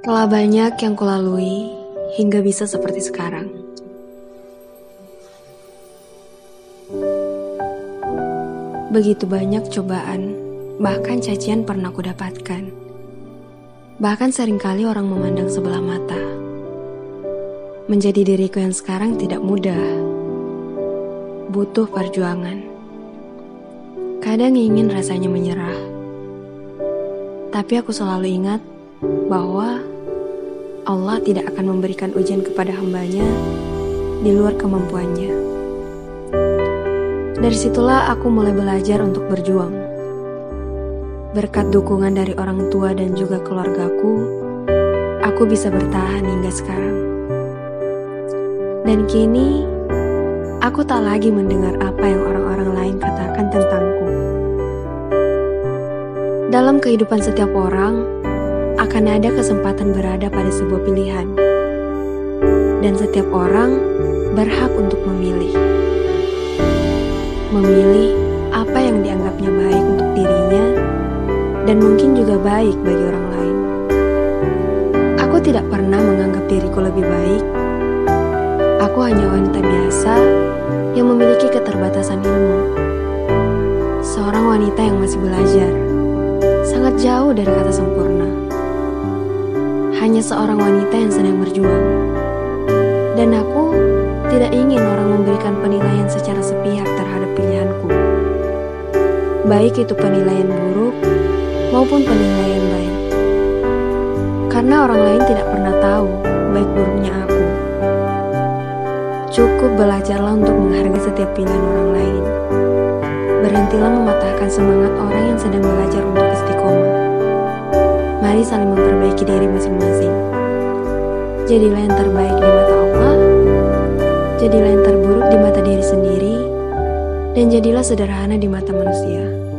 Telah banyak yang kulalui hingga bisa seperti sekarang. Begitu banyak cobaan, bahkan cacian pernah kudapatkan. Bahkan sering kali orang memandang sebelah mata. Menjadi diriku yang sekarang tidak mudah. Butuh perjuangan. Kadang ingin rasanya menyerah. Tapi aku selalu ingat bahwa Allah tidak akan memberikan ujian kepada hambanya di luar kemampuannya. Dari situlah aku mulai belajar untuk berjuang. Berkat dukungan dari orang tua dan juga keluargaku, aku bisa bertahan hingga sekarang. Dan kini, aku tak lagi mendengar apa yang orang-orang lain katakan tentangku. Dalam kehidupan setiap orang, akan ada kesempatan berada pada sebuah pilihan. Dan setiap orang berhak untuk memilih memilih apa yang dianggapnya baik untuk dirinya dan mungkin juga baik bagi orang lain. Aku tidak pernah menganggap diriku lebih baik. Aku hanya wanita biasa yang memiliki keterbatasan ilmu. Seorang wanita yang masih belajar, sangat jauh dari kata sempurna. Hanya seorang wanita yang sedang berjuang. Dan aku tidak ingin orang memberikan penilaian secara sepihak terhadap pilihanku. Baik itu penilaian buruk maupun penilaian baik. Karena orang lain tidak pernah tahu baik buruknya aku. Cukup belajarlah untuk menghargai setiap pilihan orang lain. Berhentilah mematahkan semangat orang yang sedang belajar untuk istiqomah. Mari saling memperbaiki diri masing-masing. Jadilah yang terbaik di mata Allah jadilah yang terburuk di mata diri sendiri, dan jadilah sederhana di mata manusia.